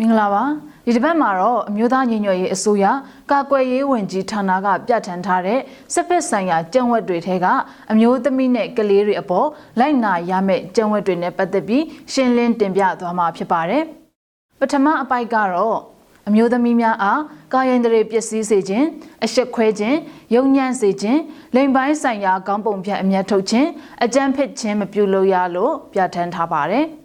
မင်္ဂလာပါဒီတစ်ပတ်မှာတော့အမျိုးသားညီညွတ်ရေးအစိုးရကာကွယ်ရေးဝန်ကြီးဌာနကပြဋ္ဌာန်းထားတဲ့စစ်ဖက်ဆိုင်ရာကျင့်ဝတ်တွေထဲကအမျိုးသမီးနဲ့ကလေးတွေအပေါ်လိုက်နာရမယ့်ကျင့်ဝတ်တွေနဲ့ပတ်သက်ပြီးရှင်းလင်းတင်ပြသွားမှာဖြစ်ပါတယ်ပထမအပိုက်ကတော့အမျိုးသမီးများအားကာယင်တရေပျက်စီးစေခြင်းအရှက်ခွဲခြင်းယုံညံ့စေခြင်းလိမ်ပိုင်းဆိုင်ရာကောင်းပုံဖြတ်အမျက်ထုတ်ခြင်းအကြမ်းဖက်ခြင်းမပြုလုပ်ရလို့ပြဋ္ဌာန်းထားပါတယ်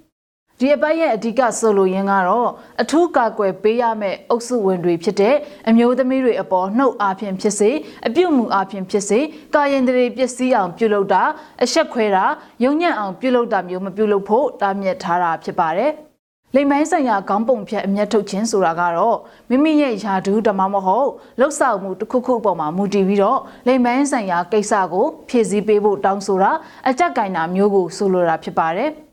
ဒီအပိုက်ရဲ့အဓိကဆိုလိုရင်းကတော့အထူးကာကွယ်ပေးရမယ့်အုပ်စုဝင်တွေဖြစ်တဲ့အမျိုးသမီးတွေအပေါ်နှုတ်အားဖြင့်ဖြစ်စေအပြုတ်မှုအားဖြင့်ဖြစ်စေကာယင်တရေပျက်စီးအောင်ပြုလုပ်တာအရှက်ခွဲတာယုံညံ့အောင်ပြုလုပ်တာမျိုးမပြုလုပ်ဖို့တားမြစ်ထားတာဖြစ်ပါတယ်လိမ်မိုင်းဆိုင်ရာခေါင်းပုံဖြတ်အမျက်ထုတ်ခြင်းဆိုတာကတော့မိမိရဲ့ယာဒူးဓမ္မမဟုတ်လှုပ်ဆောင်မှုတစ်ခုခုအပေါ်မှာမူတည်ပြီးတော့လိမ်မိုင်းဆိုင်ရာကိစ္စကိုဖြည့်ဆည်းပေးဖို့တောင်းဆိုတာအကြက်ကင်တာမျိုးကိုဆိုလိုတာဖြစ်ပါတယ်။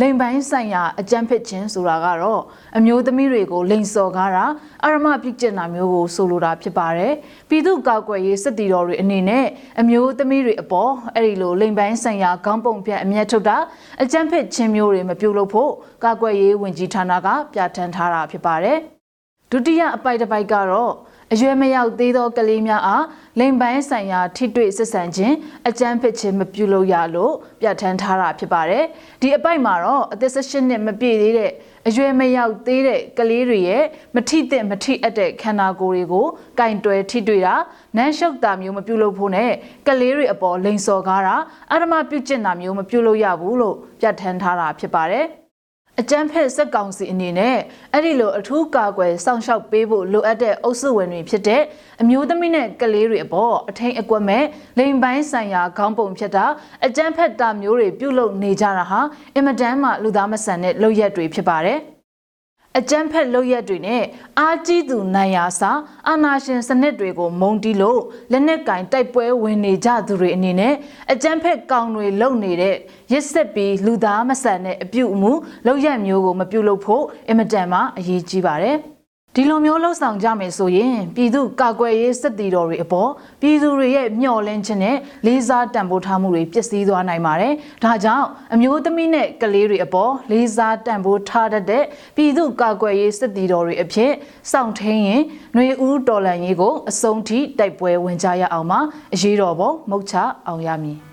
လိမ်ပိုင်းဆိုင်ရာအကြမ်းဖက်ခြင်းဆိုတာကတော့အမျိုးသမီးတွေကိုလိန်စော်ကားတာအရမပြုကျင့်တာမျိုးကိုဆိုလိုတာဖြစ်ပါတယ်။ပြည်သူ့ကာကွယ်ရေးစစ်တီတော်တွေအနေနဲ့အမျိုးသမီးတွေအပေါ်အဲ့ဒီလိုလိမ်ပိုင်းဆိုင်ရာခေါင်းပုံပြအမျက်ထုတ်တာအကြမ်းဖက်ခြင်းမျိုးတွေမပြုလုပ်ဖို့ကာကွယ်ရေးဝန်ကြီးဌာနကပြဋ္ဌာန်းထားတာဖြစ်ပါတယ်။ဒုတိယအပိုက်တစ်ပိုက်ကတော့ အရွယ်မရောက်သေးသောကလေးများအားလိမ်ပိုင်းဆိုင်ရာထိတွေ့ဆက်ဆံခြင်းအကြမ်းဖက်ခြင်းမပြုလုပ်ရလို့ပြဋ္ဌာန်းထားတာဖြစ်ပါတယ်။ဒီအပိုက်မှာတော့အသက်16နှစ်မပြည့်သေးတဲ့အရွယ်မရောက်သေးတဲ့ကလေးတွေရဲ့မထိသင့်မထိအပ်တဲ့ခန္ဓာကိုယ်တွေကိုကင်တွယ်ထိတွေ့တာနန်းရှုပ်တာမျိုးမပြုလုပ်ဖို့နဲ့ကလေးတွေအပေါ်လိန်စော်ကားတာအဓမ္မပြုကျင့်တာမျိုးမပြုလုပ်ရဘူးလို့ပြဋ္ဌာန်းထားတာဖြစ်ပါတယ်။ အကြမ်းဖက်စက်ကောင်စီအနေနဲ့အဲ့ဒီလိုအထူးကာကွယ်စောင့်ရှောက်ပေးဖို့လိုအပ်တဲ့အုပ်စုဝင်တွေဖြစ်တဲ့အမျိုးသမီးနဲ့ကလေးတွေအပေါ်အထိန်အကွက်မဲ့လိမ်ပိုင်းဆိုင်ရာခေါင်းပုံဖြစ်တာအကြမ်းဖက်တာမျိုးတွေပြုလုပ်နေကြတာဟာအင်မတန်မှလူသားမဆန်တဲ့လုပ်ရက်တွေဖြစ်ပါတယ်။ အကြမ်းဖက်လုပ်ရက်တွေနဲ့အာကြီးသူနိုင်ရာစာအာနာရှင်စနစ်တွေကိုမုံတီးလို့လက်နက်ကင်တိုက်ပွဲဝင်နေကြသူတွေအနေနဲ့အကြမ်းဖက်ကောင်တွေလုပ်နေတဲ့ရစ်ဆက်ပြီးလူသားမဆန်တဲ့အပြုအမူလုပ်ရက်မျိုးကိုမပြုလုပ်ဖို့အင်မတန်မှအရေးကြီးပါတယ်။ ဒီလိုမျိုးလှုပ်ဆောင်ကြမယ်ဆိုရင်ပြည်သူကာကွယ်ရေးစစ်တီတော်တွေအပေါ်ပြည်သူတွေရဲ့မျှော်လင့်ခြင်းနဲ့လေးစားတန်ဖိုးထားမှုတွေပျက်စီးသွားနိုင်ပါတယ်။ဒါကြောင့်အမျိုးသမီးနဲ့ကလေးတွေအပေါ်လေးစားတန်ဖိုးထားတတ်တဲ့ပြည်သူကာကွယ်ရေးစစ်တီတော်တွေအဖြစ်စောင့်ထိန်ရင်ຫນွေဦးတော်လန်ရေးကိုအဆုံးထိတိုက်ပွဲဝင်ကြရအောင်ပါ။အရေးတော်ပုံမုတ်ချအောင်ရမည်။